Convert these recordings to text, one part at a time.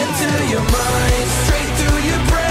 into your mind, straight through your brain.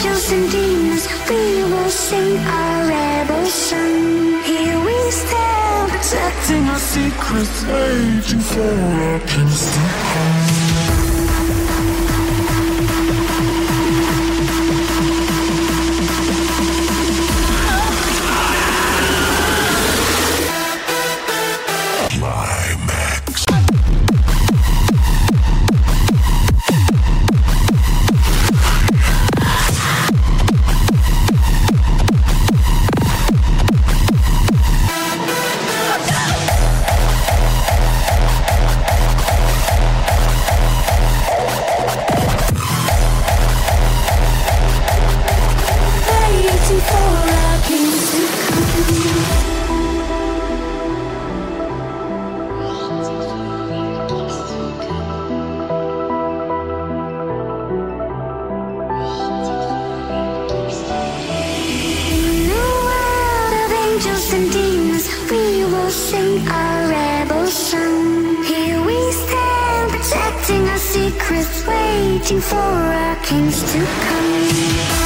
angels and demons, we will sing our rebel song. Here we stand, protecting our secrets, waiting for our king's to come. Waiting for our kings to come.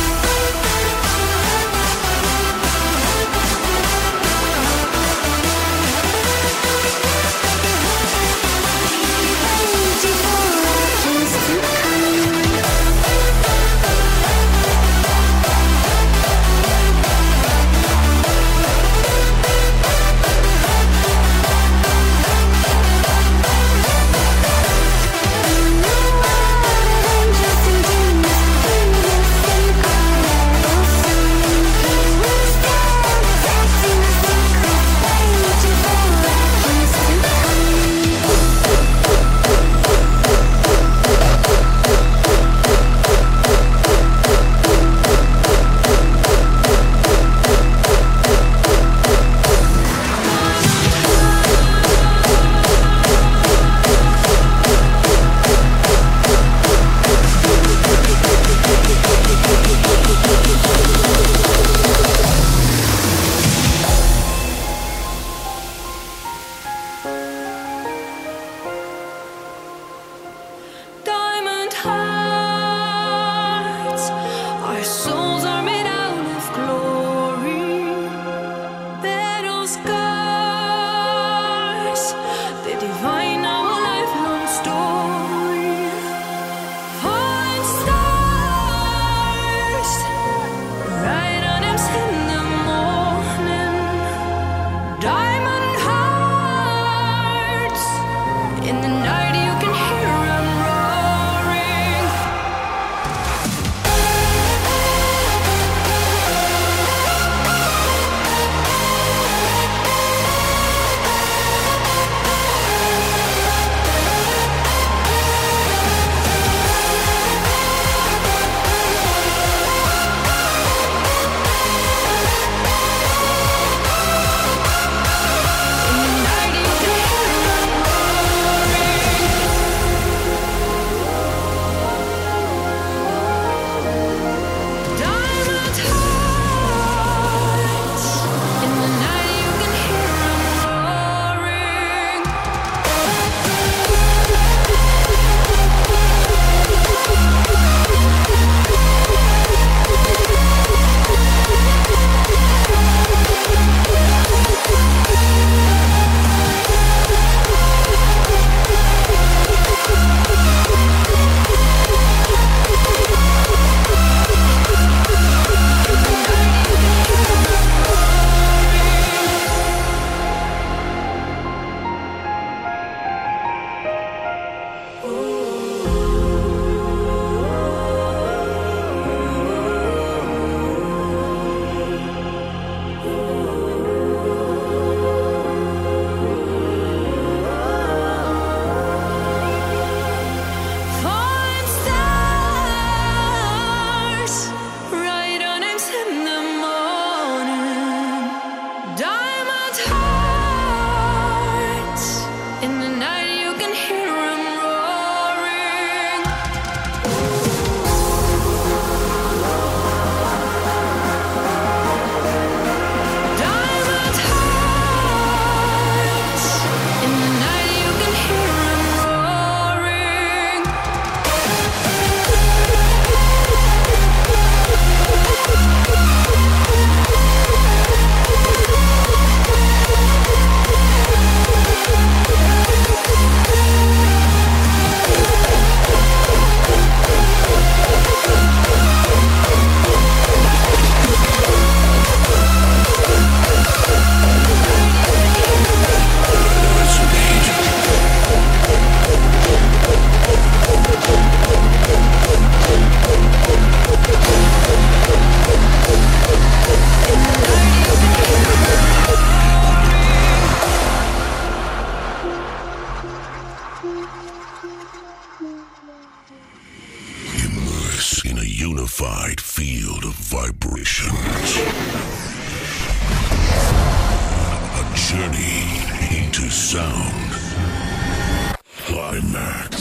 Field of vibrations. A journey into sound. Qlimax.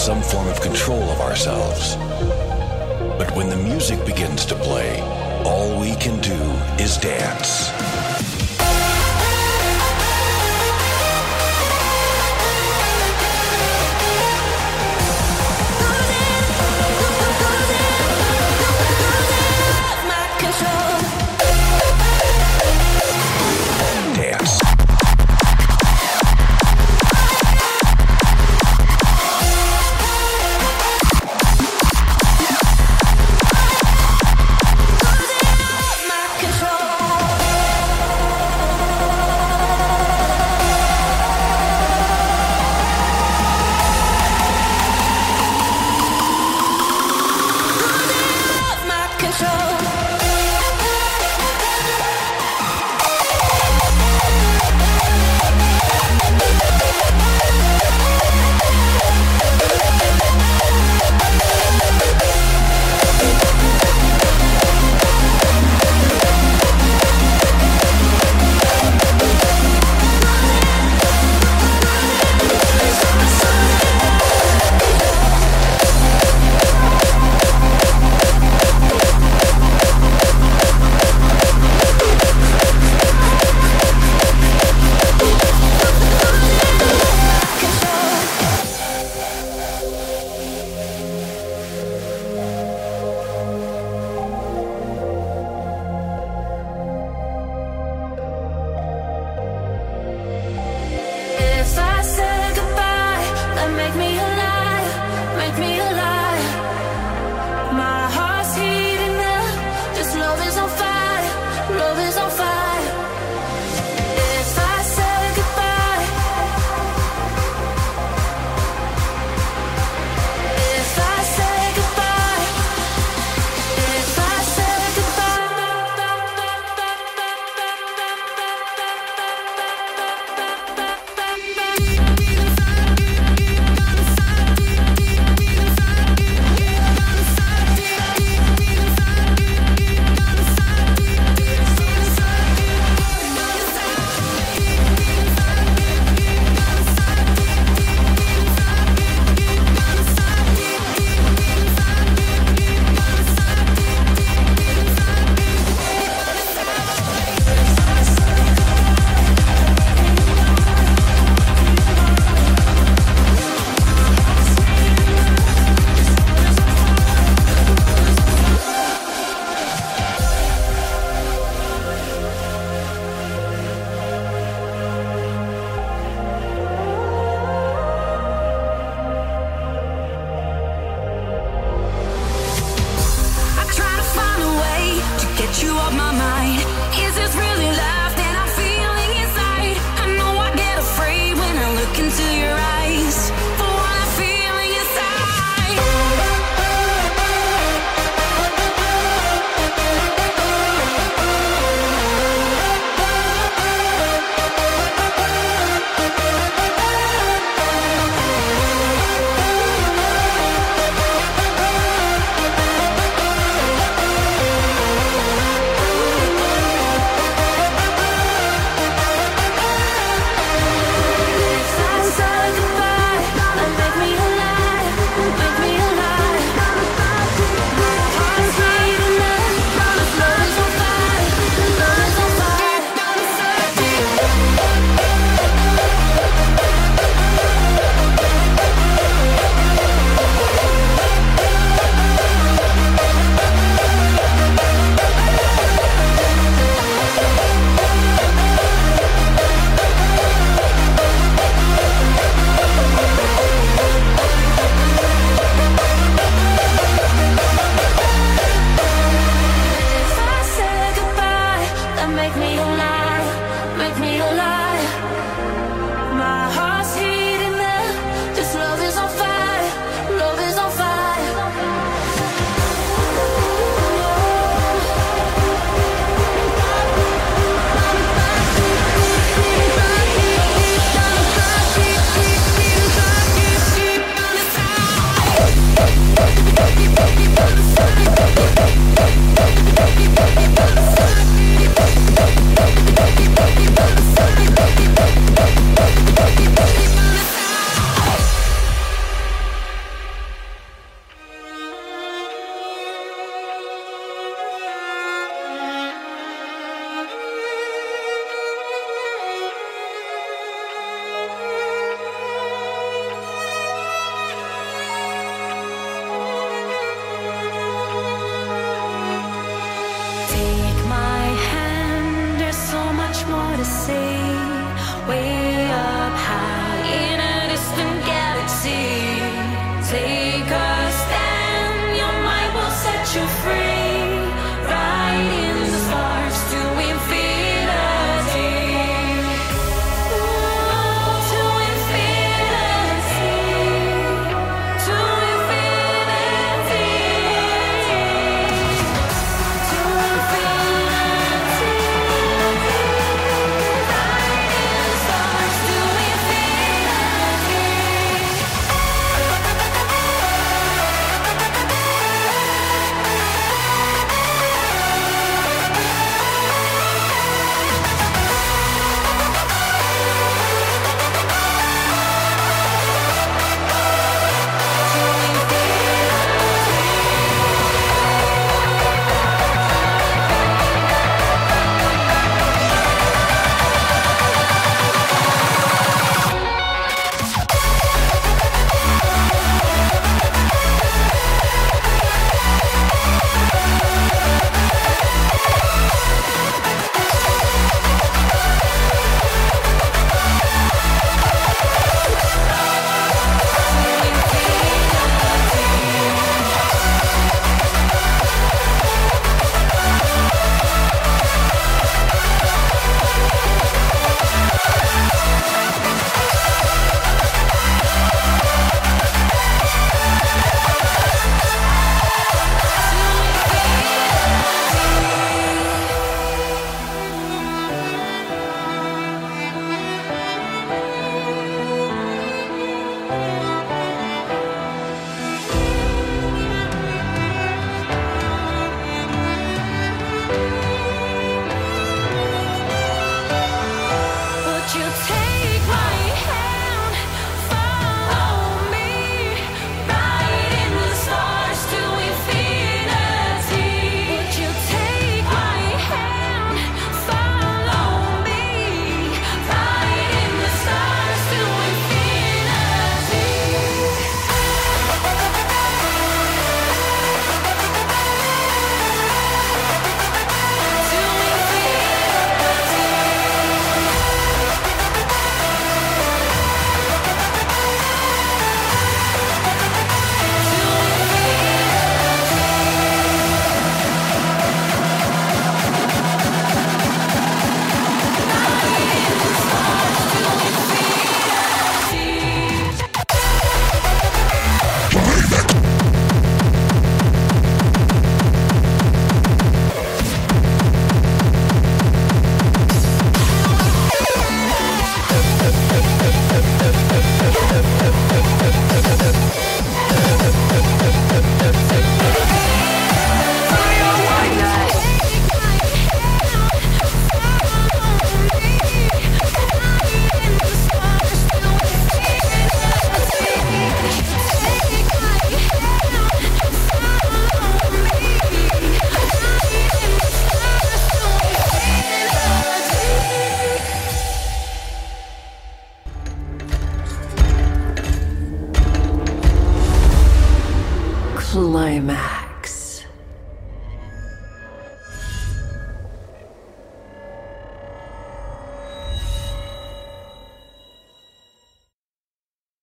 some form of control of ourselves. But when the music begins to play, all we can do is dance.